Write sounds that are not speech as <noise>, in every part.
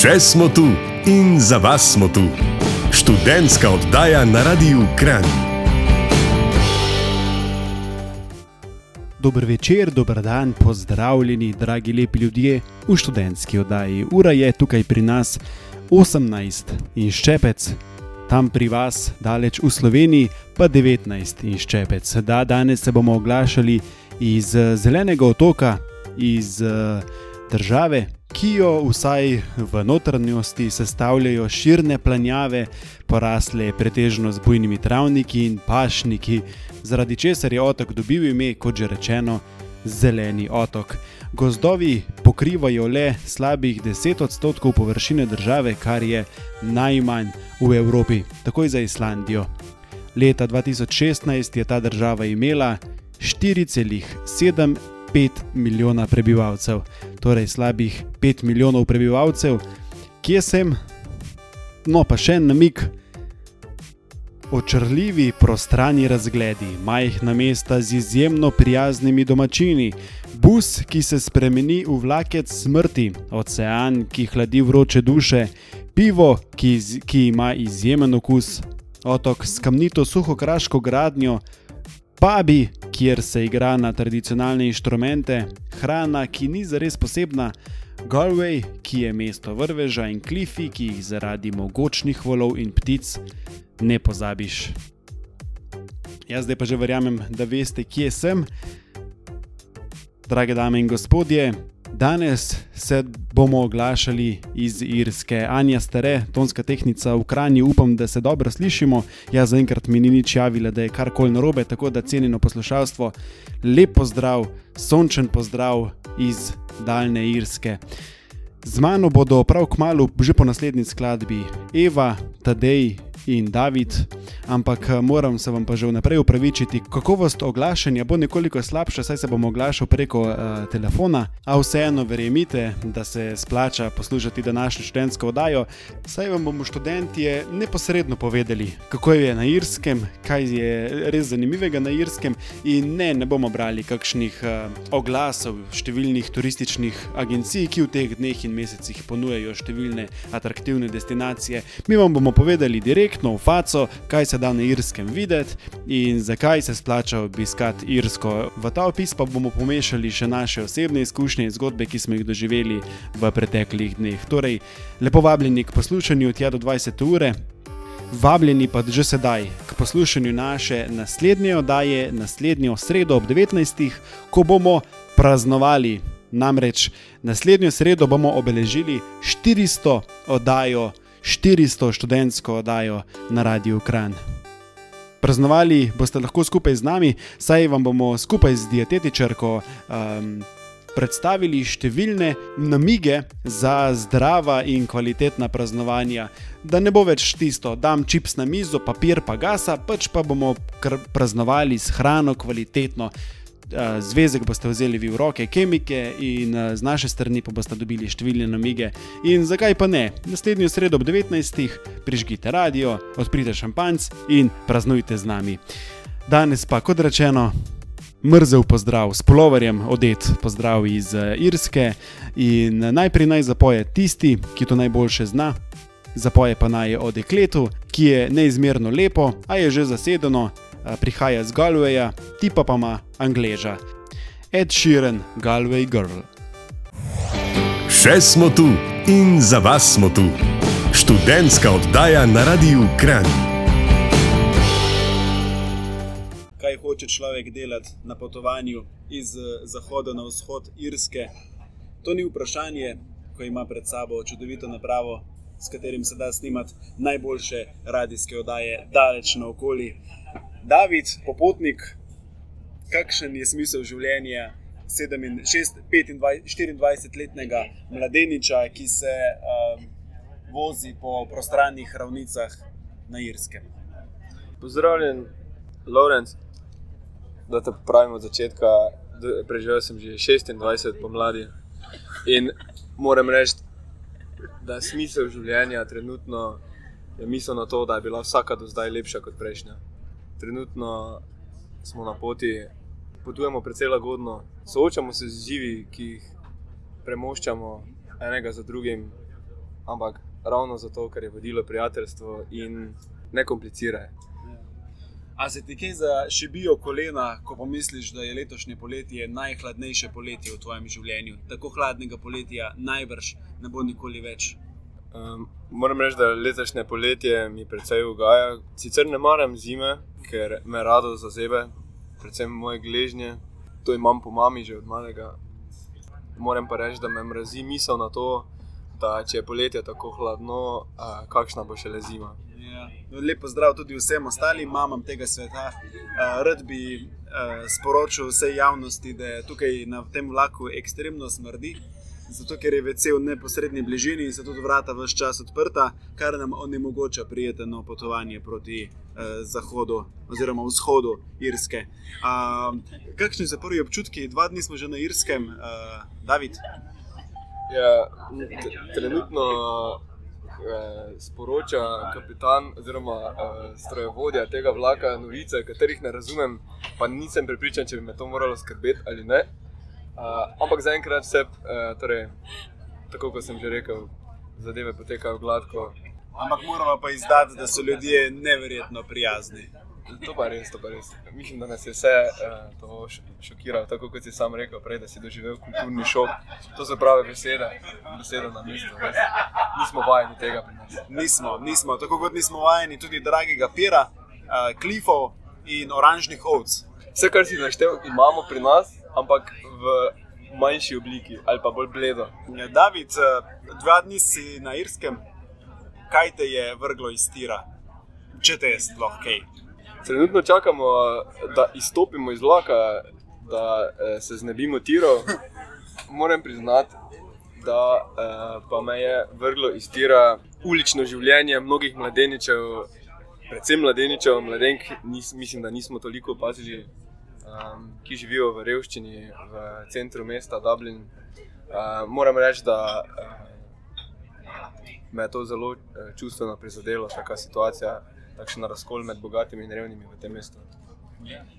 Še smo tu in za vas smo tu. Študentska oddaja na Radiu Kran. Dober večer, dober dan, pozdravljeni, dragi lepi ljudje v študentski oddaji. Ura je tukaj pri nas 18 in ščepec, tam pri vas, daleč v Sloveniji, pa 19 in ščepec. Da, danes se bomo oglašali iz eh, zelenega otoka, iz uh, države, ki jo vsaj v notranjosti sestavljajo širne planjave, porasle pretežno z bujnimi travniki in pašniki, zaradi česar je otok dobil ime, kot že rečeno, zeleni otok. Gozdovi pokrivajo le slabih 10 odstotkov površine države, kar je najmanj v Evropi, takoj za Islandijo. Leta 2016 je ta država imela 4,7 5 milijona prebivalcev, torej slabih 5 milijonov prebivalcev, kje sem, no pa še en namik. Očrljivi prostrani razgledi, majhna mesta z izjemno prijaznimi domačini, bus, ki se spremeni v vlakec smrti, ocean, ki hladi vroče duše, pivo, ki, ki ima izjemen okus, otok s kamnito suho kraško gradnjo, pubi, kjer se igra na tradicionalne inštrumente, hrana, ki ni zares posebna, Galway, ki je mesto vrveža in klifi, ki jih zaradi mogočnih volov in ptic ne pozabiš. Jaz zdaj pa že verjamem, da veste, kje sem. Drage dame in gospodje, Danes se bomo oglašali iz Irske. Anja Stare, tonska tehnica v Kranju, upam, da se dobro slišimo. Jaz zaenkrat mi ni nič javila, da je karkoli narobe, tako da cenjeno poslušalstvo. Lep pozdrav, sončen pozdrav iz daljne Irske. Z mano bodo prav kmalo, že po naslednji skladbi, Eva, Tadej in David, ampak eh, moram se vam pa že vnaprej upravičiti, kakovost oglašanja bo nekoliko slabša, saj se bom oglašal preko uh, telefona, a vseeno verjemite, da se splača poslušati današnjo študentsko oddajo, saj vam bomo študentje neposredno povedali, kako je na Irskem, kaj je res zanimivega na Irskem, in ne, ne bomo brali kakšnih uh, oglasov številnih turističnih agencij, ki v teh dneh in mesecih ponujajo številne atraktivne destinacije. Mi vam bomo povedali direktno v faco, kaj se da na Irskem videti in zakaj se splača obiskati Irsko. V ta opis pa bomo pomešali še naše osebne izkušnje in zgodbe, ki smo jih doživeli v preteklih dneh. Torej, lepo vabljeni k poslušanju tja do 20 ure. Vabljeni pa že sedaj k poslušanju naše naslednje oddaje, naslednjo sredo ob 19. ko bomo praznovali. Namreč naslednjo sredo bomo obeležili 400 oddajo, 400 študentsko oddajo na Radiu Kran. Praznovali boste lahko skupaj z nami, saj vam bomo skupaj z dietetičarko um, predstavili številne namige za zdrava in kvalitetna praznovanja. Da ne bo več tisto, da dam čips na mizo, papir pa gasa, pač pa bomo praznovali s hrano kvalitetno. Eh, zvezek boste vzeli vi v roke, kemike, in eh, z naše strani pa boste dobili številne namige. In zakaj pa ne? Naslednjo sredo ob 19. prižgite radio, odprite šampanc in praznujte z nami. Danes pa, kot rečeno, mrzel pozdrav s polovarjem, odet pozdrav iz eh, Irske. In najprej naj zapoje tisti, ki to najboljše zna. Zapoje pa naj o dekletu, ki je neizmerno lepo, a je že zasedeno, prihaja z Galwaya, tipa pa ima Angleža. Ed Sheeran, Galway Girl. Še smo tu in za vas smo tu. Študentska oddaja na Radiu Kran. Kaj hoče človek delati na potovanju iz zahoda na vzhod Irske? To ni vprašanje, ko ima pred sabo čudovito napravo, s katerim se da snimati najboljše radijske oddaje, daleč na okolje. David, popotnik, kakšen je smisel življenja 24-letnega mladeniča, ki se um, vozi po prostranih ravnicah na Irskem? Pozdravljen, Lorenz, da te pravim od začetka. Preživel sem že 26 pomladi in moram reči, da je smisel življenja trenutno je misel na to, da je bila vsaka do zdaj lepša kot prejšnja trenutno smo na poti, potujemo precej lagodno, soočamo se z izzivi, ki jih premoščamo enega za drugim, ampak ravno zato, ker je vodilo prijateljstvo in ne komplicirajo. A se ti kaj zašibijo kolena, ko pomisliš, da je letošnje poletje najhladnejše poletje v tvojem življenju? Tako hladnega poletja najbrž ne bo nikoli več. Um, moram reči, da letošnje poletje mi precej ugaja. Sicer ne maram zime, ker me rado zazebe, predvsem moje gležnje. To imam po mami že od malega. Moram pa reči, da me mrazi misel na to, da če je poletje tako hladno, uh, kakšna bo še le zima. Ja. Lepo zdrav tudi vsem ostalim mamam tega sveta. Uh, rad bi uh, sporočil vsej javnosti, da je tukaj na tem vlaku ekstremno smrdi. Zato, ker je VC v neposrednji bližini in so tudi vrata vse čas odprta, kar nam onemogoča prijetno potovanje proti uh, zahodu oziroma vzhodu Irske. Uh, kakšni so prvi občutki? Dva dni smo že na Irskem, uh, David. Ja, trenutno eh, sporoča kapitan oziroma eh, strojevodja tega vlaka novice, katerih ne razumem, pa nisem prepričan, če bi me to moralo skrbeti ali ne. Uh, ampak zaenkrat se, uh, torej, tako kot sem že rekel, zadeve potekajo gladko. Ampak moramo pa izdati, da so ljudje neverjetno prijazni. To pa res, to pa res. Mislim, da nas je vse uh, to šokiralo, tako kot si sam rekel, prej, da si doživel kulturni šok. To so prave besede, besede na mestu. Res. Nismo vajeni tega pri nas. Nismo, nismo. Tako kot nismo vajeni tudi dragega pera, uh, klifov in oranžnih ovc. Vse, kar si naštel, imamo pri nas, ampak v manjši obliki ali pa bolj bledo. Ja, David, dva dni si na Irskem, kaj te je vrglo iz tira, če te je sploh kaj? Trenutno čakamo, da izstopimo iz vlaka, da eh, se znebimo tirov. <laughs> Moram priznati, da eh, pa me je vrglo iz tira ulično življenje mnogih mladeničev, predvsem mladeničev, mladenk, nis, mislim, da nismo toliko opazili um, ki živijo v revščini v centru mesta Dublin. Uh, moram reči, da uh, me je to zelo uh, čustveno prizadelo, taka situacija, takšen razkol med bogatimi in revnimi v tem mestu.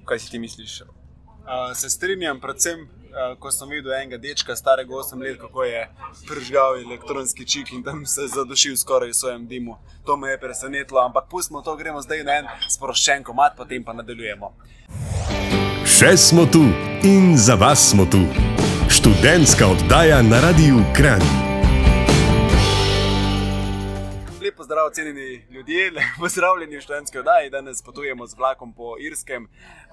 Kaj si ti misliš? Uh, se strinjam, predvsem, uh, ko sem videl enega dečka, starega 8 let, kako je pržgal elektronski čik in tam se zadušil skoraj v svojem dimu. To me je presenetilo, ampak pustimo to, gremo zdaj na en sproščen komat, potem pa nadaljujemo. Še smo tu in za vas smo tu. Študentska oddaja na Radiu Kran. Lepo zdrav, cenjeni ljudje, <laughs> lepo zdravljeni v študentski oddaji. Danes potujemo z vlakom po Irskem.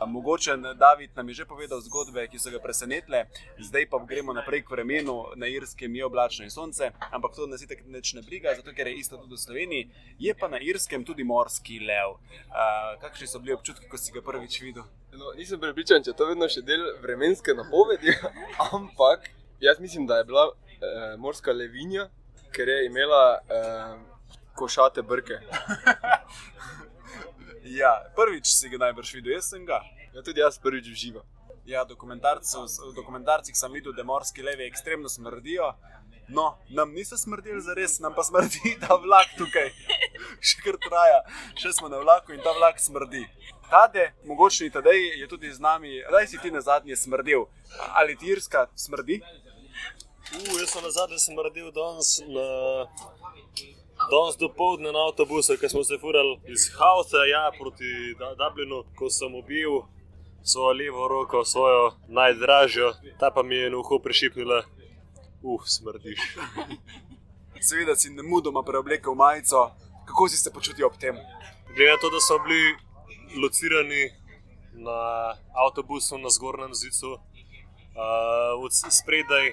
Mogoče David nam je že povedal zgodbe, ki so ga presenetile, zdaj pa gremo naprej k vremenu. Na Irskem je oblačno in sonce, ampak to nas itak neč ne briga, zato ker je isto tudi v Sloveniji. Je pa na Irskem tudi morski lev. Uh, kakšni so bili občutki, ko si ga prvič videl? No, nisem prepričan, če je to vedno še del vremenske napovedi, <laughs> ampak jaz mislim, da je bila eh, morska levinja, ker je imela. Eh, košate brke. <laughs> ja, prvič si ga najbrž videl, jaz sem ga. Ja, tudi jaz prvič v živo. Ja, v dokumentarcih sem videl, da morski levi ekstremno smrdijo. No, nam niso smrdili za res, nam pa smrdi ta vlak tukaj. <laughs> še kar traja, še smo na vlaku in ta vlak smrdi. Tade, mogoče ni tadej, je tudi z nami, da si ti na zadnje smrdil. Ali ti irska smrdi? Uh, jaz sem na zadnje smrdil danes na Danes do povdne na avtobusu, ki smo se furali iz Hausa ja, proti Dublinu, ko sem ubil svojo levo roko, svojo najdražjo, ta pa mi je na uho prišipnila, uf, smrdiš. <laughs> Seveda si ne mudoma preoblekel majico, kako si se počutil ob tem? Glede na to, da so bili locirani na avtobusu na zgornjem zidu, uh, spredaj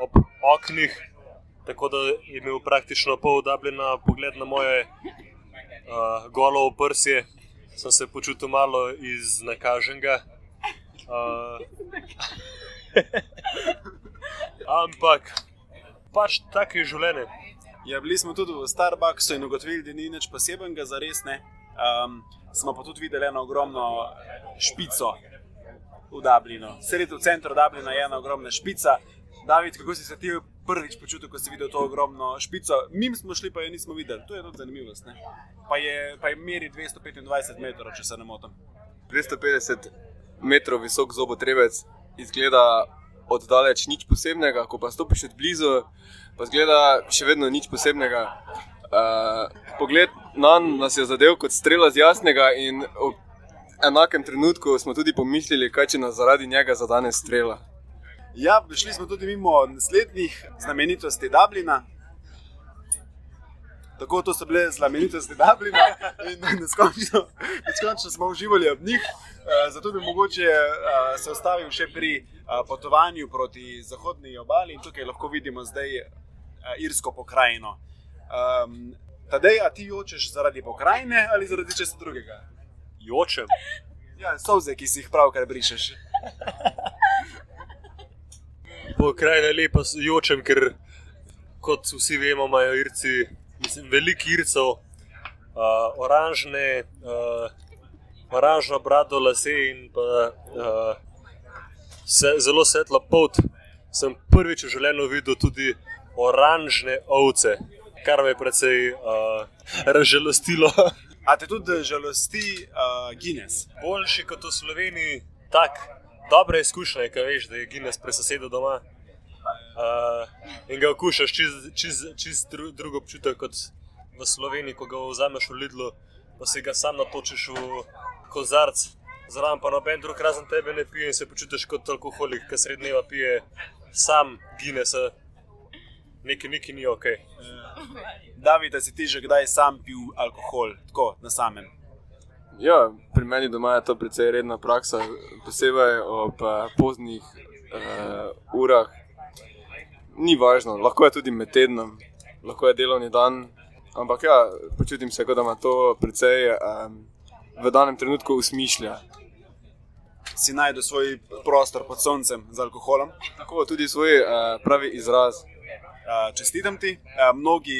ob oknih tako da je imel praktično pol Dublina pogled na moje uh, golo oprsje, sem se počutil malo iznakaženega. Uh, <laughs> ampak pač tako je življenje. Ja, bili smo tudi v Starbucksu in ugotovili, da ni nič posebnega za res. Um, smo pa tudi videli eno ogromno špico v Dublinu. Sredi v centru Dublina je ena ogromna špica. David, kako si se ti prvič počutil, ko si videl to ogromno špico? Mi smo šli, pa jo nismo videli. To je tudi zanimivo. Pa je, pa je meri 225 metrov, če se ne motim. 250 metrov visok zobotrebec izgleda oddaleč nič posebnega, ko pa stopiš od blizu, pa zgleda še vedno nič posebnega. Uh, pogled na nas je zadev kot strela z jasnega, in v enakem trenutku smo tudi pomislili, kaj če nas zaradi njega zadane strela. Ja, šli smo tudi mimo naslednjih znamenitosti Dublina. Tako to so bile znamenitosti Dublina in neskončno, neskončno smo uživali ob njih. Uh, zato bi mogoče uh, se ustavil še pri uh, potovanju proti zahodni obali in tukaj lahko vidimo zdaj irsko pokrajino. Um, Tadej, a ti jočeš zaradi pokrajine ali zaradi česa drugega? Jočem. Ja, soze, ki si jih pravkar brišeš. <laughs> Pokrajina je lepa, jočem, ker kot vsi vemo, imajo Irci, mislim, veliko Ircev, uh, oranžne, uh, oranžno brado, lase in pa uh, se, zelo svetla pot. Sem prvič v življenju videl tudi oranžne ovce, kar me je precej uh, razžalostilo. A te tudi žalosti uh, Guinness? Boljši kot v Sloveniji, tako dobre izkušnje, kaj veš, da je Guinness presosedel doma. Uh, in ga okušaš čist, čist, čist dru, drug občutek kot v Sloveniji, ko ga vzameš v Lidlu, pa si ga sam natočiš v kozarc, zraven pa noben drug razen tebe ne pije in se počutiš kot alkoholik, ki sred dneva pije sam Guinness. Nekaj, nekaj ni ok. David, si ti že kdaj sam pil alkohol, tako na samem? Ja, pri meni doma je to precej redna praksa, posebej ob uh, poznih uh, urah. Ni važno, lahko je tudi med tednom, lahko je delovni dan, ampak ja, počutim se, kot da ima to precej um, v danem trenutku usmišlja. Si najdel svoj prostor pod soncem z alkoholom? Tako tudi svoj uh, pravi izraz. Čestitam ti. Mnogi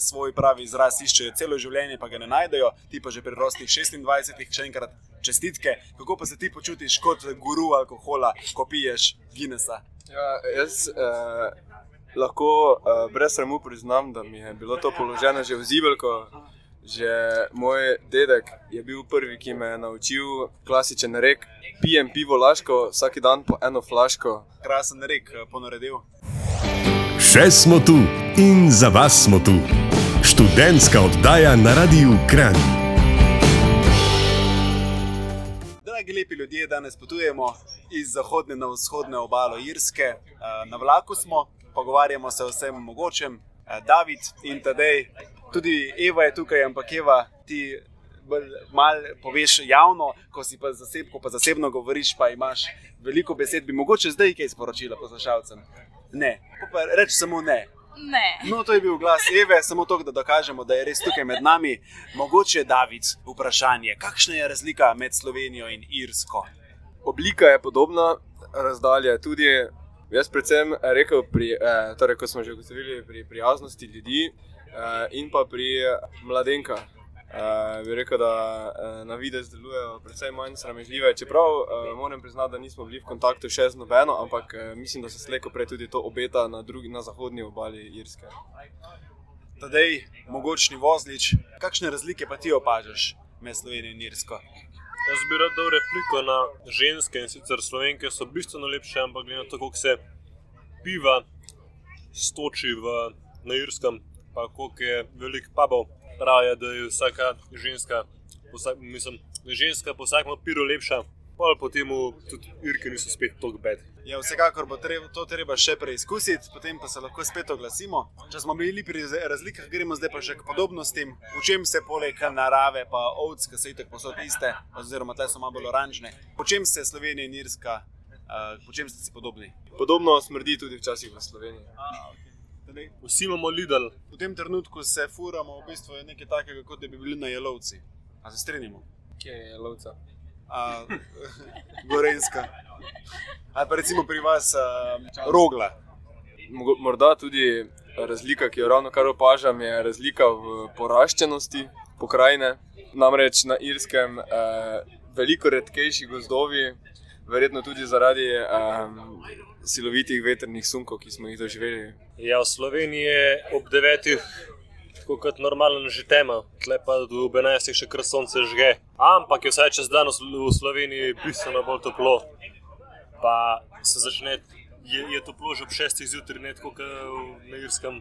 svoj pravi izraz iščejo celo življenje, pa ga ne najdejo, ti pa že pri rostih 26, še enkrat čestitke. Kako pa se ti počutiš kot guru alkohola, ko piješ Guinnessa? Ja, jaz eh, lahko eh, brez sramu priznam, da mi je bilo to položeno že v Zibelko. Že moj dedek je bil prvi, ki me je naučil klasičen rek: pijem pivo laško, vsak dan po eno flaško. Krasen rek, ponaredil. Še smo tu in za vas smo tu. Študentska oddaja na Radiu Kran. Dragi lepi ljudje, danes potujemo iz zahodne na vzhodno obalo Irske. Eh, Na vlaku smo, pogovarjamo se o vsem mogočem. Eh, David in tedej, tudi Eva je tukaj, ampak Eva, ti malo poveš javno, ko si pa, zaseb, ko pa zasebno govoriš, pa imaš veliko besed, bi mogoče zdaj kaj sporočila poslušalcem. Ne, Pa pa reči samo ne. Ne. No, to je bil glas Eve, samo to, da dokažemo, da je res tukaj med nami. Mogoče, David, vprašanje, kakšna je razlika med Slovenijo in Irsko? Oblika je podobna, razdalja je tudi. Jaz predvsem rekel, pri, eh, torej, ko smo že ugotovili pri prijaznosti ljudi eh, in pa pri mladenkah. Eh, bi rekel, da eh, na videz delujejo precej manj sramežljive. Čeprav eh, moram priznati, da nismo bili v kontaktu še z nobeno, ampak eh, mislim, da se slejko prej tudi to obeta na, drugi, na zahodni obali Irske. Tadej, mogočni vozlič, kakšne razlike pa ti opažaš med Slovenijo in Irsko? Jaz bi rad dal repliko na ženske in sicer slovenke so bistveno lepše, ampak glede na to, kako se piva stoči v, na Irskem, pa koliko je velik pubov, pravijo, da je vsaka ženska, vsak, mislim, da je ženska po vsakem piru lepša, pa potem tudi Irke niso spet tako bed. Ja, vsekakor bo treba, to treba še preizkusiti, potem pa se lahko spet oglasimo. Če smo bili pri razlikah, gremo zdaj pa še k podobnostim. V čem se poleg narave, pa ovc, ki so itek posod iste, oziroma te so malo bolj oranžne, po čem se Slovenija in Irska, uh, po čem ste si podobni? Podobno smrdi tudi včasih v Sloveniji. Tadej, Vsi imamo Lidl, V tem trenutku se furamo, v bistvu je nekaj takega, kot da bi bili na jelovci. A se strinjamo? Kje je lovca? A, <laughs> Gorenska. Ali pa recimo pri vas uh, rogla. Morda tudi razlika, ki jo ravno kar opažam, je razlika v poraščenosti pokrajine. Namreč na Irskem eh, veliko redkejši gozdovi, verjetno tudi zaradi eh, silovitih vetrnih sunkov, ki smo jih doživeli. ja v Sloveniji je ob 9. Tako kot normalen že tema, tle pa do 11. še kar sonce žge. Ampak je vsaj čez dan v Slo- v Sloveniji bistveno bolj toplo. Pa se začne je, je toplo že ob 6 zjutraj, ne tako kot na Irskem,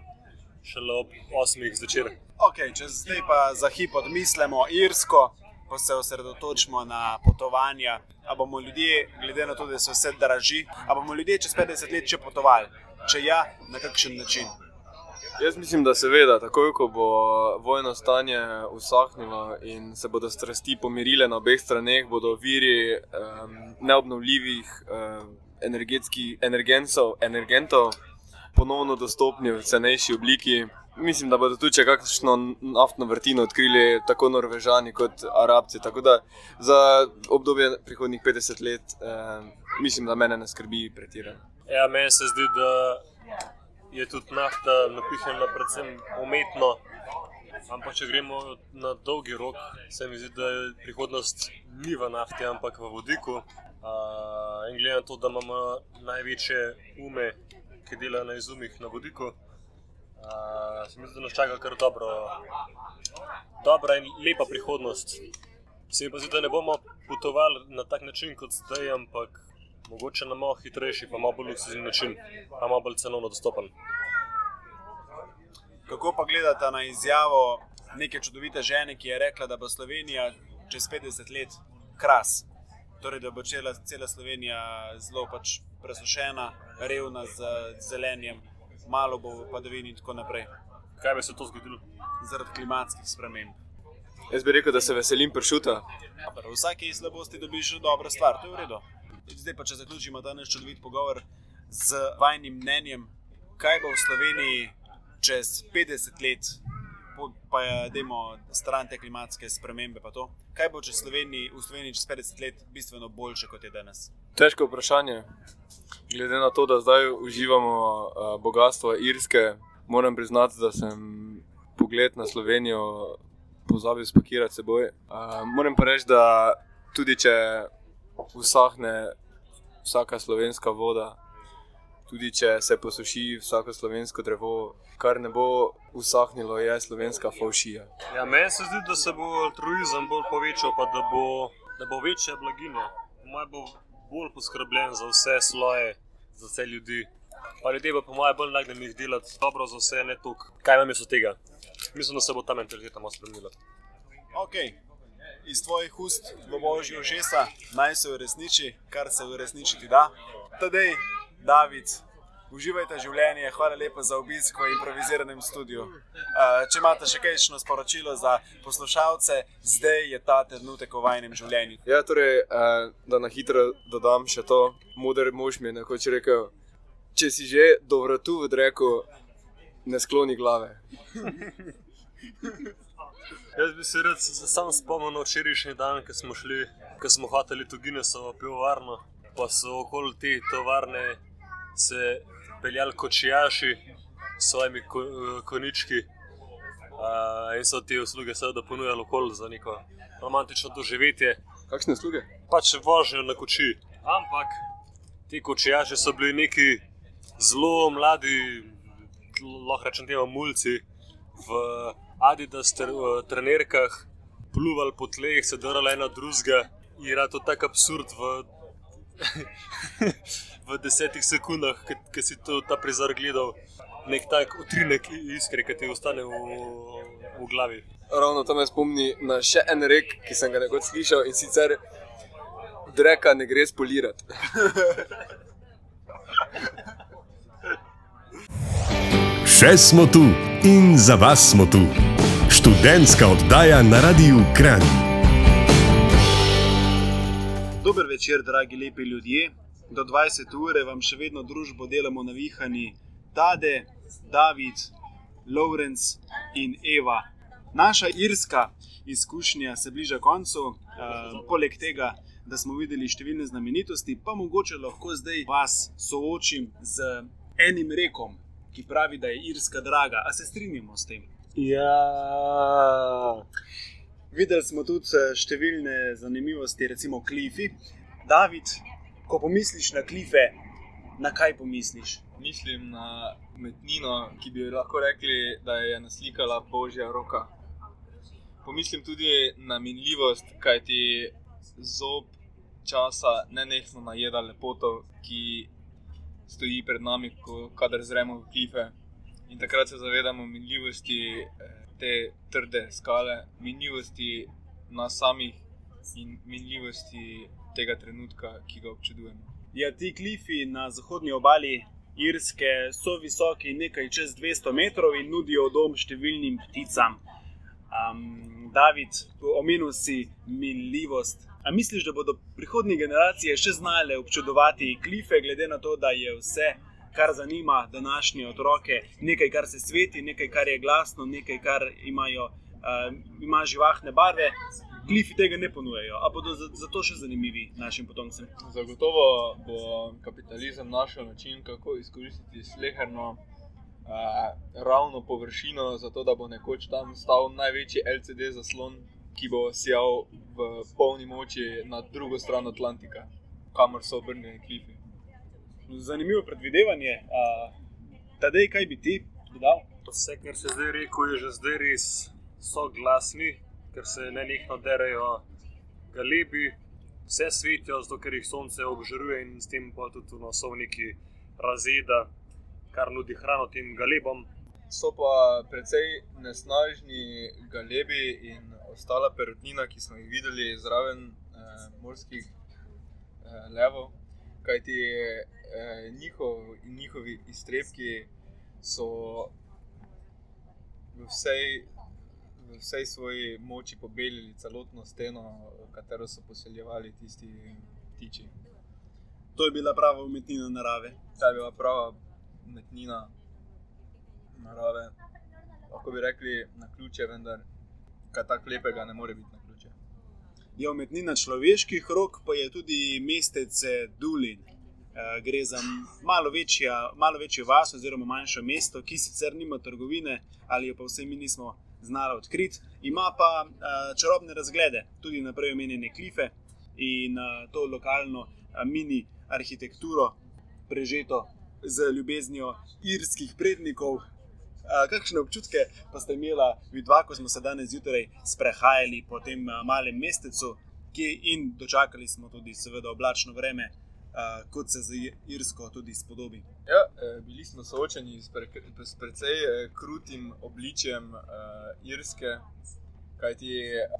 šele ob 8 zvečer. Okay, če zdaj pa za hip odmislimo Irsko, pa se osredotočimo na potovanja. Ali bomo ljudje, glede na to, da se vse draži, ali bomo ljudje čez 50 let še potovali? Če ja, na kakšen način? Jaz mislim, da seveda, takoj ko bo vojno stanje usahnilo in se bodo strasti pomirile na obeh straneh, bodo viri um, neobnovljivih um, energentov, energentov ponovno dostopni v cenejši obliki. Mislim, da bodo tudi kakšno naftno vrtino odkrili tako Norvežani kot Arabci. Tako da za obdobje prihodnjih 50 let, eh, mislim, da me ne skrbi pretirano. Ja, meni se zdi, da je tudi nafta napihnjena predvsem umetno. Ampak, če gremo na dolgi rok, se mi zdi, da je prihodnost ni v nafti, ampak v vodiku. Uh, in glede na to, da imamo največje ume, ki delajo na izumih na vodiku, uh, se mi zdi, da nas čaka kar dobro, dobra in lepa prihodnost. Se mi pa zdi, da ne bomo potovali na tak način kot zdaj, ampak mogoče na malo hitrejši, pa malo bolj luksuzni način, pa malo bolj cenovno dostopen. Kako pa gledate na izjavo neke čudovite žene, ki je rekla, da bo Slovenija čez 50 let kras? Torej, da bo cela, cela Slovenija zelo pač presušena, revna z zelenjem, malo bo padavin in tako naprej. Kaj bi se to zgodilo? Zaradi klimatskih sprememb. Jaz bi rekel, da se veselim pršuta. V vsaki slabosti dobiš dobro stvar, to je v redu. Zdaj pa, če zaključimo danes čudovit pogovor z vajnim mnenjem, kaj bo v Sloveniji čez 50 let, pa je demo stran te klimatske spremembe. Kaj bo v Sloveniji, v Sloveniji čez 50 let bistveno boljše kot je danes? Težko vprašanje. Glede na to, da zdaj uživamo uh, bogatstvo Irske, moram priznati, da sem pogled na Slovenijo pozabil spakirati seboj. Uh, moram pa reči, da tudi če usahne vsaka slovenska voda, tudi če se posuši vsako slovensko drevo, kar ne bo usahnilo, je slovenska faušija. Ja, meni se zdi, da se bo altruizem bolj povečal, pa da bo, da bo večja blaginja. Moj bo bolj poskrbljen za vse sloje, za vse ljudi. Pa ljudje pa po mojem bolj nagnjeni delati dobro za vse, ne toliko. Kaj vam je od tega? Mislim, da se bo ta mentaliteta malo spremenila. Okay iz tvojih ust v božji očesa, naj se uresniči, kar se uresničiti da. Tadej, David, uživajte življenje, hvala lepa za obisk v improviziranem studiu. Če imate še kakšno sporočilo za poslušalce, zdaj je ta trenutek v vajnem življenju. Ja, torej, da na hitro dodam še to, moder mož mi je nekoč rekel. Če si že do vratu v reku, ne skloni glave. <laughs> Jaz bi se rad sam spomnil na včerajšnji dan, ko smo šli, ko smo hoteli tu Guinnessovo pivovarno, pa so okoli te tovarne se peljali kočijaši s svojimi ko, konički uh, in so te usluge seveda ponujali okoli za neko romantično doživetje. Kakšne usluge? Pač vožnjo na koči. Ampak ti kočijaši so bili neki zelo mladi, lahko rečem temu mulci. V, Adidas ter, uh, trenerkah, pluvali po tleh, se drali ena drugega in je to tako absurd v, <laughs> v desetih sekundah, ki si to ta prizor gledal. Nek tak utrinek iskre, ki ti ostane v, v glavi. Ravno to me spomni na še en rek, ki sem ga nekoč slišal in sicer: Dreka ne gre spolirati. <laughs> Še smo tu in za vas smo tu. Študentska oddaja na Radiu Kran. Dober večer, dragi lepi ljudje. Do 20 ure vam še vedno družbo delamo na vihani Tade, David, Lawrence in Eva. Naša irska izkušnja se bliža koncu, uh, poleg tega, da smo videli številne znamenitosti, pa mogoče lahko zdaj vas soočim z enim rekom, ki pravi, da je Irska draga. A se strinjamo s tem? Ja. Videli smo tudi eh, številne zanimivosti, recimo klifi. David, ko pomisliš na klife, na kaj pomisliš? Mislim na umetnino, ki bi lahko rekli, da je naslikala božja roka. Pomislim tudi na minljivost, kaj ti zob časa ne nekno najeda lepoto, ki stoji pred nami, kadar zremo v klife. In takrat se zavedamo minljivosti eh, te trde skale, minljivosti nas samih in minljivosti tega trenutka, ki ga občudujemo. Ja, ti klifi na zahodnji obali Irske so visoki nekaj čez 200 metrov in nudijo dom številnim pticam. Um, David, omenil si minljivost. A misliš, da bodo prihodnje generacije še znale občudovati klife, glede na to, da je vse, kar zanima današnje otroke, nekaj, kar se sveti, nekaj, kar je glasno, nekaj, kar imajo, uh, ima živahne barve, klifi tega ne ponujajo. A bodo zato še zanimivi našim potomcem? Zagotovo bo kapitalizem našel način, kako izkoristiti sleherno. Uh, ravno površino, zato da bo nekoč tam stal največji LCD zaslon, ki bo sijal v polni moči na drugo stran Atlantika, kamor so obrnjeni klifi. Zanimivo predvidevanje. Tadej, kaj bi ti dodal? Vse, kar se zdaj reče, je že zdaj res soglasni, ker se ne nekno derajo galebi, vse svetijo, zato ker jih sonce obžaruje in s tem pa tudi no, so neki razreda, kar nudi hrano tem galebom. So pa precej nesnažni galebi in ostala perutnina, ki smo jih videli zraven eh, morskih eh, levov. Kajti eh, njihov, njihovi iztrebki so v vsej, v vsej svoji moči pobelili celotno steno, katero so poseljevali tisti ptiči. To je bila prava umetnina narave. Ta je bila prava umetnina narave. Lahko bi rekli na ključe, vendar kaj tako lepega ne more biti na ključe. Je umetnina človeških rok, pa je tudi mestece Dulin. Uh, gre za malo, večja, malo večjo vas, oziroma manjše mesto, ki sicer nima trgovine, ali jo pa vse mi nismo znali odkriti, ima pa uh, čarobne razglede, tudi na prej omenjene klife in uh, to lokalno uh, mini arhitekturo, prežeto z ljubeznijo irskih prednikov, kakšne občutke pa ste imeli, vidva, ko smo se danes zjutraj sprehajali po tem malem mestecu, ki in dočakali smo tudi, seveda, oblačno vreme, uh, kot se za Irsko tudi spodobi. Ja, e, bili smo soočeni s, pre, s precej e, krutim obličjem uh, Irske, kajti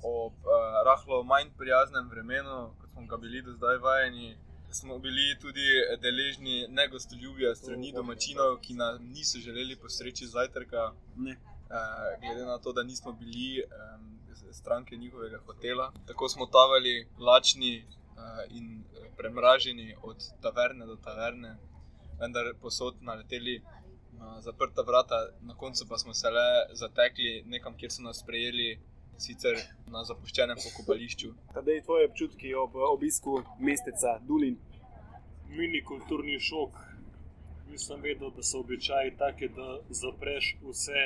ob uh, rahlo manj prijaznem vremenu, kot smo ga bili do zdaj vajeni smo bili tudi deležni negostoljubja strani domačinov, ki nam niso želeli postreči zajtrka, ne. uh, glede na to, da nismo bili um, stranke njihovega hotela. Tako smo tavali, lačni in premraženi od taverne do taverne, vendar posod naleteli. Zaprta vrata, na koncu pa smo se le zatekli nekam, kjer so nas sprejeli, sicer na zapuščenem pokopališču. Kaj je tvoje občutki ob obisku mesteca Dulin? Mini kulturni šok. Nisem vedel, da so običaji taki, da zapreš vse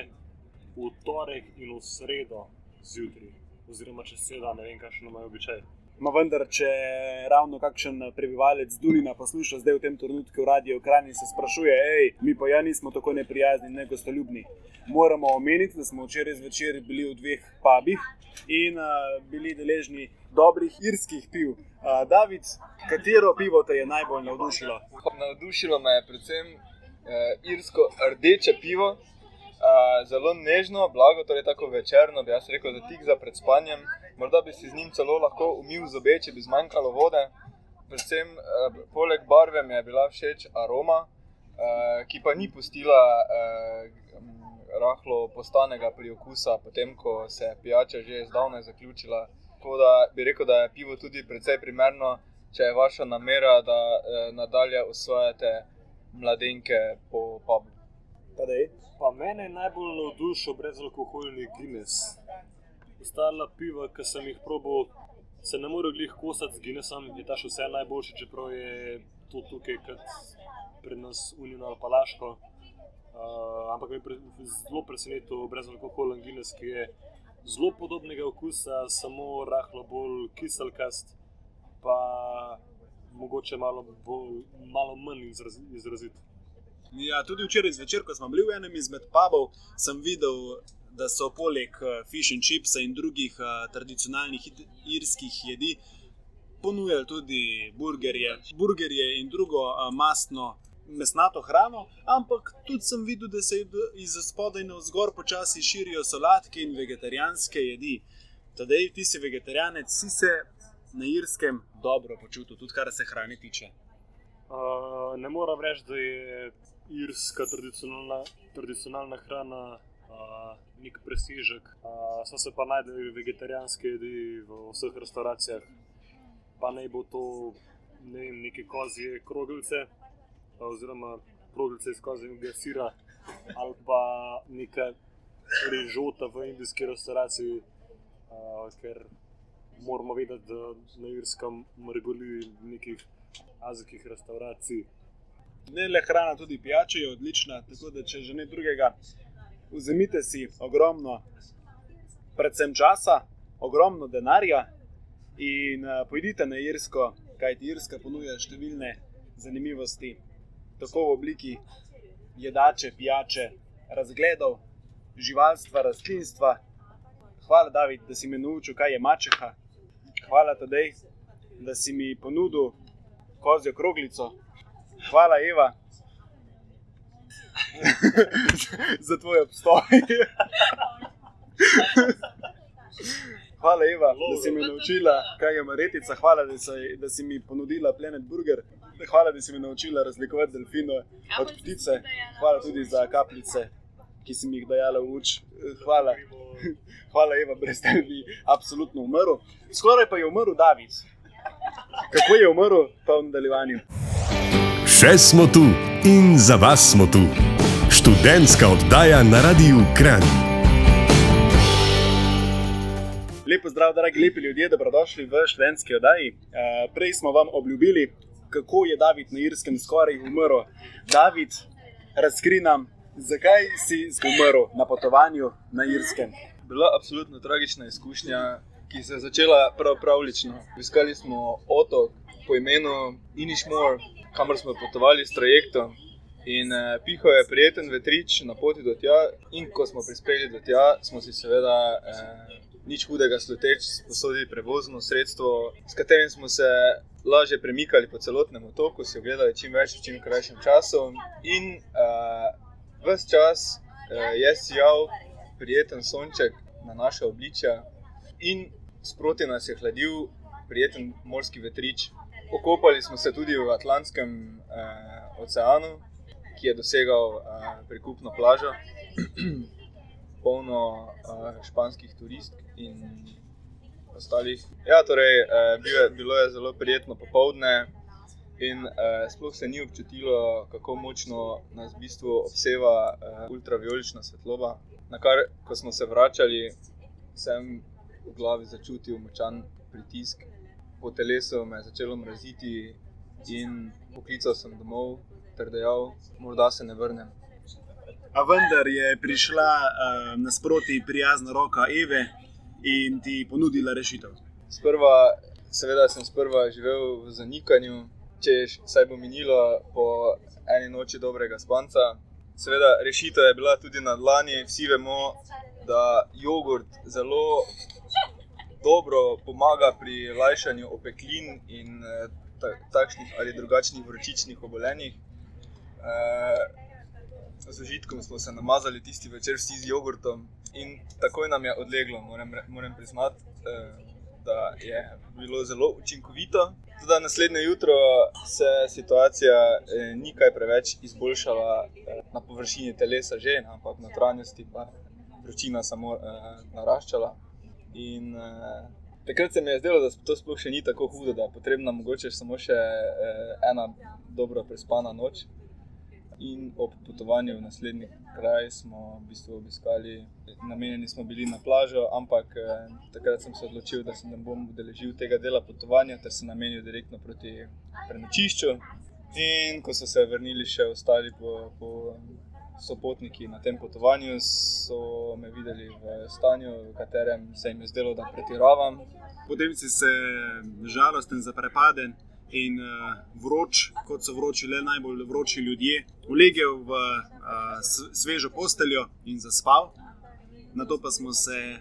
v torek in v sredo zjutraj, oziroma če se da, ne vem, kakšno imajo običaj. Ma vendar, če ravno kakšen prebivalec Dulina posluša zdaj v tem trenutku radio ekran in se sprašuje, hej, mi pa ja nismo tako neprijazni, ne gostoljubni. Moramo omeniti, da smo včeraj zvečer bili v dveh pubih in uh, bili deležni dobrih irskih piv. Uh, David, katero pivo te je najbolj navdušilo? Navdušilo me je predvsem uh, irsko rdeče pivo. Uh, zelo nežno, blago, torej tako večerno, bi jaz rekel, da tik za pred spanjem. Morda bi si z njim celo lahko umil zobe, če bi zmanjkalo vode. Predvsem, uh, poleg barve mi je bila všeč aroma, uh, ki pa ni pustila uh, rahlo postanega pri okusa, potem ko se je pijača že zdavnaj zaključila. Tako da bi rekel, da je pivo tudi precej primerno, če je vaša namera, da uh, nadalje usvajate mladenke po pubu. Pa mene najbolj navdušil brezalkoholni Guinness. Ostala piva, ki sem jih probal, se ne more glih kosati z Guinnessom, je ta še vse najboljši, čeprav je to tukaj kot pred nas Unijo ali Palaško. Uh, ampak me je pre, zelo presenetil brezalkoholen Guinness, ki je zelo podobnega okusa, samo rahlo bolj kiselkast, pa mogoče malo, bolj, malo manj izraz, izrazit. Ja, tudi včeraj zvečer, ko smo bili v enem izmed pubov, sem videl, da so poleg fish and chips in drugih uh, tradicionalnih irskih jedi ponujali tudi burgerje, burgerje in drugo uh, mastno mesnato hrano, ampak tudi sem videl, da se iz spodaj na vzgor počasi širijo solatke in vegetarijanske jedi. Tadej, ti si vegetarijanec, si se na Irskem dobro počutil, tudi kar se hrane tiče. Uh, ne moram reči, da je irska tradicionalna, tradicionalna hrana uh, nek presežek. Uh, so se pa najdeli vegetarijanske jedi v vseh restauracijah, pa naj bo to ne vem, neke kozje kroglice, oziroma kroglice iz kozjega sira, ali pa neka režota v indijski restauraciji, uh, ker moramo vedeti, da na Irskem mrgoli nekih azijskih restauracij. Ne le hrana, tudi pijača je odlična. Tako da, če že ne drugega, vzemite si ogromno, predvsem časa, ogromno denarja in uh, pojdite na Irsko, kajti Irska ponuja številne zanimivosti, tako v obliki jedače, pijače, razgledov, živalstva, rastlinstva. Hvala, David, da si me naučil, kaj je mačeha. Hvala, Tadej, da si mi ponudil kozjo kroglico. Hvala, Eva, <laughs> za tvoj obstoj. <laughs> Hvala, Eva, da si me naučila, kaj je maretica. Hvala, da si, da si mi ponudila Planet Burger. Hvala, da si me naučila razlikovati delfine od ptice. Hvala tudi za kapljice, ki si mi jih dajala v uč. Hvala. <laughs> Hvala, Eva, brez tebe bi absolutno umrl. Skoraj pa je umrl David. Kako je umrl, pa v nadaljevanju. Še smo tu in za vas smo tu. Študentska oddaja na Radiu Kran. Lepo zdrav, dragi lepi ljudje, dobrodošli v študentski oddaji. Uh, prej smo vam obljubili, kako je David na Irskem skoraj umrl. David, razkri nam, zakaj si umrl na potovanju na Irskem. Bila je absolutno tragična izkušnja, ki se je začela prav pravlično. Iskali smo otok po imenu Inišmor, kamor smo potovali s trajektom. In eh, piho je prijeten vetrič na poti do tja, in ko smo prispeli do tja, smo si seveda eh, nič hudega sluteč sposodili prevozno sredstvo, s katerim smo se lažje premikali po celotnem otoku, si ogledali čim več v čim krajšem času. In uh, ves čas uh, je sijal prijeten sonček na naše obličja, in sproti nas je hladil prijeten morski vetrič. Okopali smo se tudi v Atlantskem uh, oceanu, ki je dosegal uh, prikupno plažo, <clears throat> polno uh, španskih turistk in ostalih. Ja, torej, uh, bilo, je, bilo je zelo prijetno popoldne. In uh, sploh se ni občutilo, kako močno nas v bistvu obseva uh, ultraviolična svetloba. Na kar, ko smo se vračali, sem v glavi začutil močan pritisk, po telesu me je začelo mraziti, in poklical sem domov, ter dejal, morda se ne vrnem. A vendar je prišla uh, nasproti prijazna roka Eve in ti ponudila rešitev. Sprva, seveda, sem sprva živel v zanikanju, če se bo minilo po eni noči dobrega spanca. Seveda, rešitev je bila tudi na dlani. Vsi vemo, da jogurt zelo dobro pomaga pri lajšanju opeklin in eh, takšnih ali drugačnih vročičnih obolenjih. Eh, z užitkom smo se namazali tisti večer, vsi z jogurtom, in takoj nam je odleglo, moram, moram priznati, eh, da je bilo zelo učinkovito. Tudi naslednje jutro se situacija eh, ni kaj preveč izboljšala eh, na površini telesa, že, ampak na notranjosti pa vročina samo naraščala. In, Takrat se mi je zdelo, da to sploh še ni tako hudo, da je potrebna mogoče samo še ena dobro prespana noč. In ob potovanju v naslednji kraj smo v bistvu obiskali, namenjeni smo bili na plažo, ampak eh, takrat sem se odločil, da se ne bom udeležil tega dela potovanja, ter se namenil direktno proti prenočišču. In ko so se vrnili še ostali po, po sopotniki na tem potovanju, so me videli v stanju, v katerem se jim je zdelo, da pretiravam. Potem si se žalosten, zaprepaden in uh, vroč, kot so vroči le najbolj vroči ljudje, ulegel v uh, svežo posteljo in zaspal. Na to pa smo se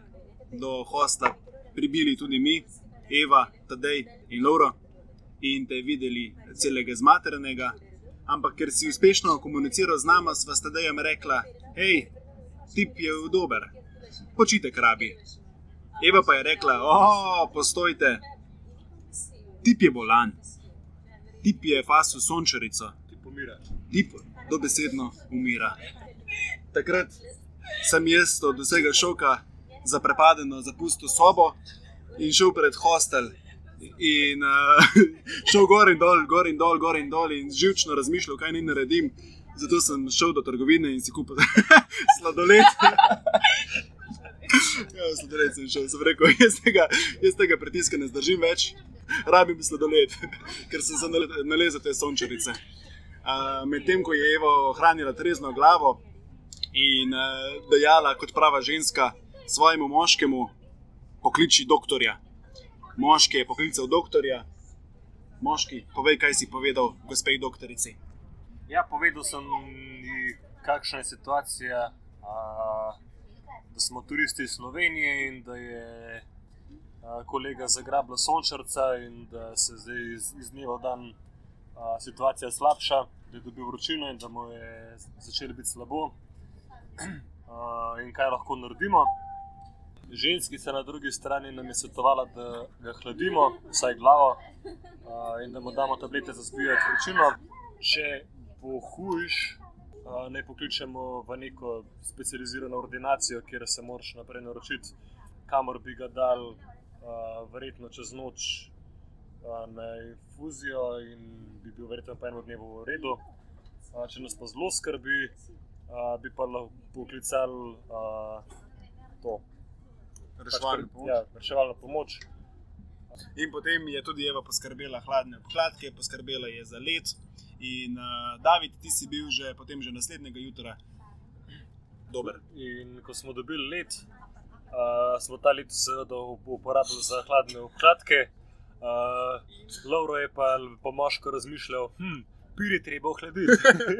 do hosta pribili tudi mi, Eva, Tadej in Lauro, in te videli celega zmaternega. Ampak ker si uspešno komuniciral z nami, sva sta dejem rekla: hej, tip je dober, počitek rabi. Eva pa je rekla: o, postojte, tip je bolan, tip je fasu sončarico, Ti pomira. tip dobesedno umira. Takrat sem jaz od vsega šoka zaprepadeno zapustil sobo in šel pred hostel. In uh, <laughs> šel gor in dol, gor in dol, gor in dol, in živčno razmišljal, kaj naj naredim. Zato sem šel do trgovine in si kupil <laughs> sladoled. <laughs> ja, sladoled sem šel, sem rekel, jaz tega, jaz tega pritiska ne zdržim več, rabim sladoled, ker sem se nale- nalezel te sončarice. Uh, Medtem ko je Eva ohranila trezno glavo in uh, dejala, kot prava ženska, svojemu moškemu, pokliči doktorja. Moški je poklical doktorja, moški, povej, kaj si povedal, gospej doktorici. Ja, povedal sem kakšna je situacija, a, da smo turisti iz Slovenije in da je a, kolega zagrabila sončarca in da se zdaj iz, iz dneva v dan a, situacija slabša, da je dobil vročino in da mu je začelo biti slabo. <clears throat> A, in kaj lahko naredimo? Ženski se na drugi strani nam je svetovala, da ga hladimo, vsaj glavo, a, in da mu damo tablete za zbijati vročino. Če bo hujš, a, naj pokličemo v neko specializirano ordinacijo, kjer se moraš naprej naročiti, kamor bi ga dal, a, verjetno čez noč na infuzijo in bi bil verjetno po enem dnevu v redu. Če nas pa zelo skrbi, bi pa lahko poklicali a, to. Reševalno pomoč. Ja, reševalno pomoč. In potem je tudi Eva poskrbela hladne obkladke, poskrbela je za led. In uh, David, ti si bil že potem že naslednjega jutra dober. In ko smo dobili led, uh, smo ta led seveda up- uporabili za hladne obkladke. Uh, Lauro je pa po moško razmišljal, hm, pir je treba ohladiti.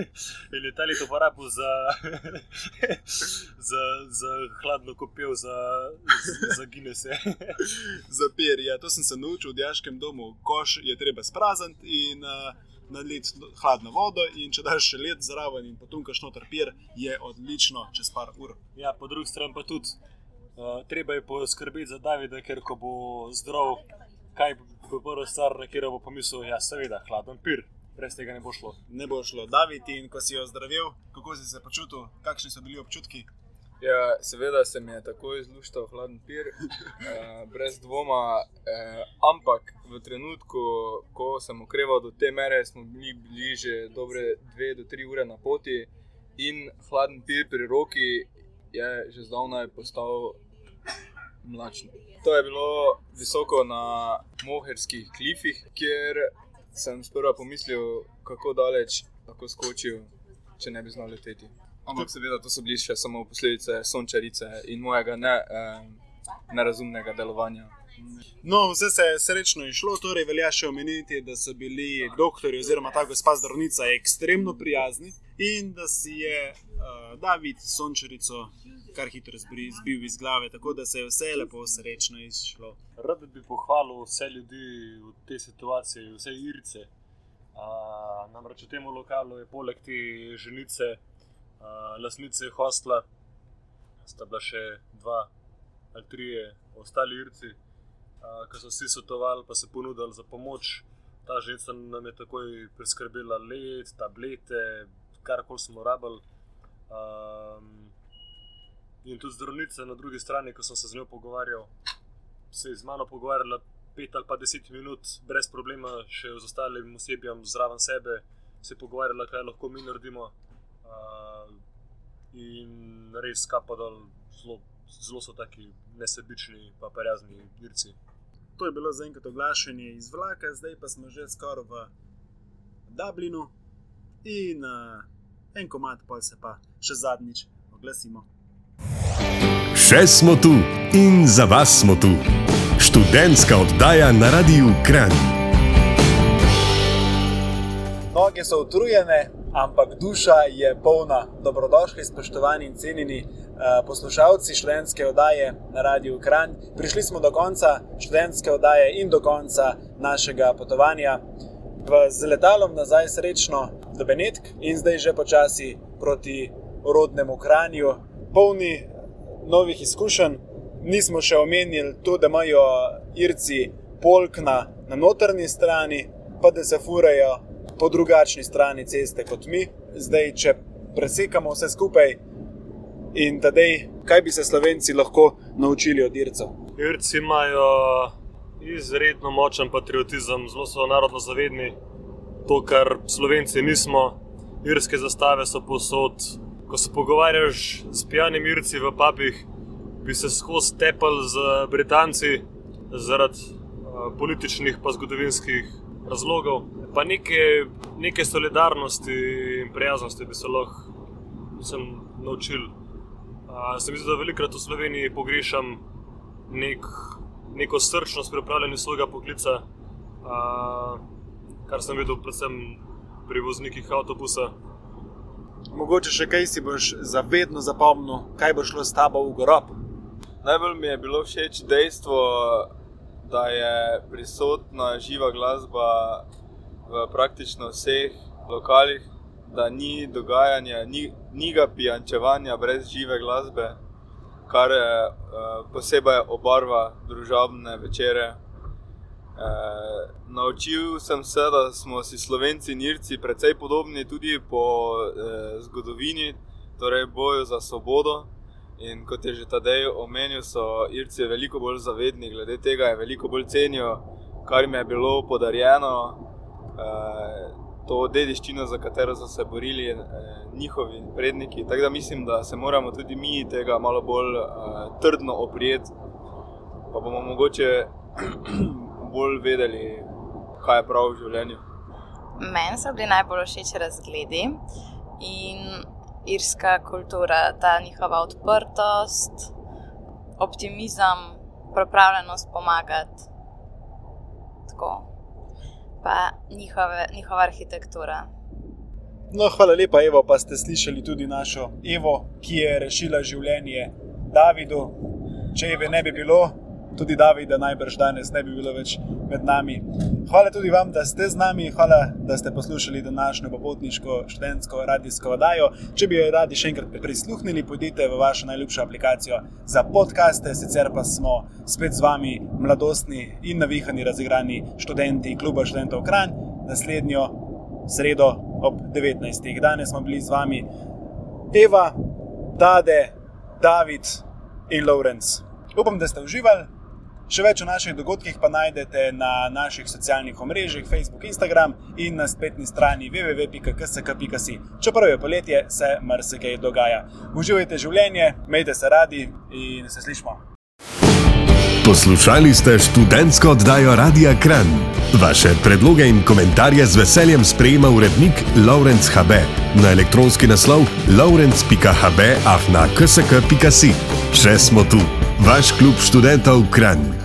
<laughs> In je ta led uporabil za, <laughs> za, za hladno kopel, za, za Guinness. <laughs> Za per, ja, to sem se naučil v diaškem domu. Koš je treba sprazniti in uh, naliti hladno vodo, in če daš še led zraven in potunkaš noter per, je odlično čez par ur. Ja, po drugi strani pa tudi uh, treba je poskrbeti za Davida, ker ko bo zdrav, kaj bo prva stvar, na katero bo pomislil, ja, seveda, hladen pir, brez tega ne bo šlo. Ne bo šlo. David, in ko si jo zdravil, kako si se počutil, kakšni so bili občutki? Ja, seveda se mi je takoj zluštal hladen pir, eh, brez dvoma. Eh, ampak v trenutku, ko sem okreval do te mere, smo bili, bili že dobre dve do tri ure na poti in hladen pir pri roki je že zdavnaj postal mlačen. To je bilo visoko na moherskih klifih, kjer sem sprva pomislil, kako daleč lahko skočil, če ne bi znal leteti. Ampak seveda to so bili še samo posledice sončarice in mojega ne, eh, nerazumnega delovanja. No, vse se je srečno išlo, torej velja še omeniti, da so bili doktori oziroma ta gospa zdravnica ekstremno prijazni in da si je uh, David sončarico kar hitro zbri- zbil iz glave, tako da se je vse lepo srečno izšlo. Rad bi pohvalil vse ljudi v tej situaciji, vse Irce. Uh, namreč v tem lokalu je poleg te ženice, uh, lasnice hostla, sta bila še dva ali trije ostali Irci, uh, ki so vsi svetovali, pa se ponudili za pomoč. Ta ženska nam je takoj priskrbela led, tablete, kar koli smo rabili. Um, in tudi zdravnica na drugi strani, ko sem se z njo pogovarjal, se je z mano pogovarjala pet ali pa deset minut, brez problema, še z ostalim osebjem zraven sebe, se je pogovarjala, kaj lahko mi naredimo. Uh, in res kapa dol, zelo, zelo so taki nesebični, pa prijazni dirci. To je bilo zaenkrat oglašanje iz vlaka, zdaj pa smo že skoraj v Dublinu in uh, en komat, pa se pa še zadnjič oglasimo. Še smo tu in za vas smo tu. Študentska oddaja na Radiu Kran. Noge so utrujene, ampak duša je polna. Dobrodošli, spoštovani in cenjeni uh, poslušalci študentske oddaje na Radiu Kran. Prišli smo do konca študentske oddaje in do konca našega potovanja. V, z letalom nazaj srečno do Benetk in zdaj že počasi proti rodnemu Kranju, polni novih izkušenj. Nismo še omenili to, da imajo Irci polkna na notrni strani, pa da se furajo po drugačni strani ceste kot mi. Zdaj, če presekamo vse skupaj in tedej, kaj bi se slovenci lahko naučili od Ircev? Irci imajo izredno močen patriotizem, zelo so narodno zavedni, to, kar slovenci nismo. Irske zastave so posod. Ko se pogovarjaš s pijanimi Irci v papih, bi se skozi tepel z Britanci zaradi uh, političnih in zgodovinskih razlogov. Pa neke, neke solidarnosti in prijaznosti bi se lahko naučili. Uh, se mi zdi, da velikokrat v Sloveniji pogrešam nek, neko srčnost pri upravljanju svojega poklica, uh, kar sem videl predvsem pri voznikih avtobusa. Mogoče še kaj si boš zavedno zapomnil, kaj bo šlo s tabo v grob. Najbolj mi je bilo všeč dejstvo, da je prisotna živa glasba v praktično vseh lokalih, da ni dogajanja, ni, ni ga pijančevanja brez žive glasbe, kar je uh, posebej obarva družabne večere. Uh, naučil sem se, da smo si slovenci in irci precej podobni tudi po uh, zgodovini, torej boju za svobodo. In kot je že tadej omenil, so Irci veliko bolj zavedni, glede tega veliko bolj cenijo, kar jim je bilo podarjeno, eh, to dediščino, za katero so se borili eh, njihovi predniki. Tako da mislim, da se moramo tudi mi tega malo bolj eh, trdno oprijeti, pa bomo mogoče <clears throat> bolj vedeli, kaj je prav v življenju. Meni so bili najbolj všeč razgledi. In irska kultura, ta njihova odprtost, optimizem, pripravljenost pomagati. Tako. Pa njihove, njihova arhitektura. No, hvala lepa, Evo, pa ste slišali tudi našo Evo, ki je rešila življenje Davidu. Če je ne bi bilo, tudi Davida najbrž danes ne bi bilo več med nami. Hvala tudi vam, da ste z nami, hvala, da ste poslušali današnjo popotniško študentsko radijsko oddajo. Če bi jo radi še enkrat prisluhnili, pojdite v vašo najljubšo aplikacijo za podkaste, sicer pa smo spet z vami, mladostni in navihani, razigrani študenti kluba študentov Kranj, naslednjo sredo ob 19. Danes smo bili z vami Eva, Dade, David in Lorenz. Upam, da ste uživali. Še več o naših dogodkih pa najdete na naših socialnih omrežjih, Facebook, Instagram in na spletni strani www.ksk.si. Čeprav je poletje, se marsikaj dogaja. Uživajte življenje, imejte se radi in se slišmo. Poslušali ste študentsko oddajo Radia Kran. Vaše predloge in komentarje z veseljem sprejema urednik Laurence HB na elektronski naslov laurence.hb afna ksk.si. Še smo tu, vaš klub študentov Kran.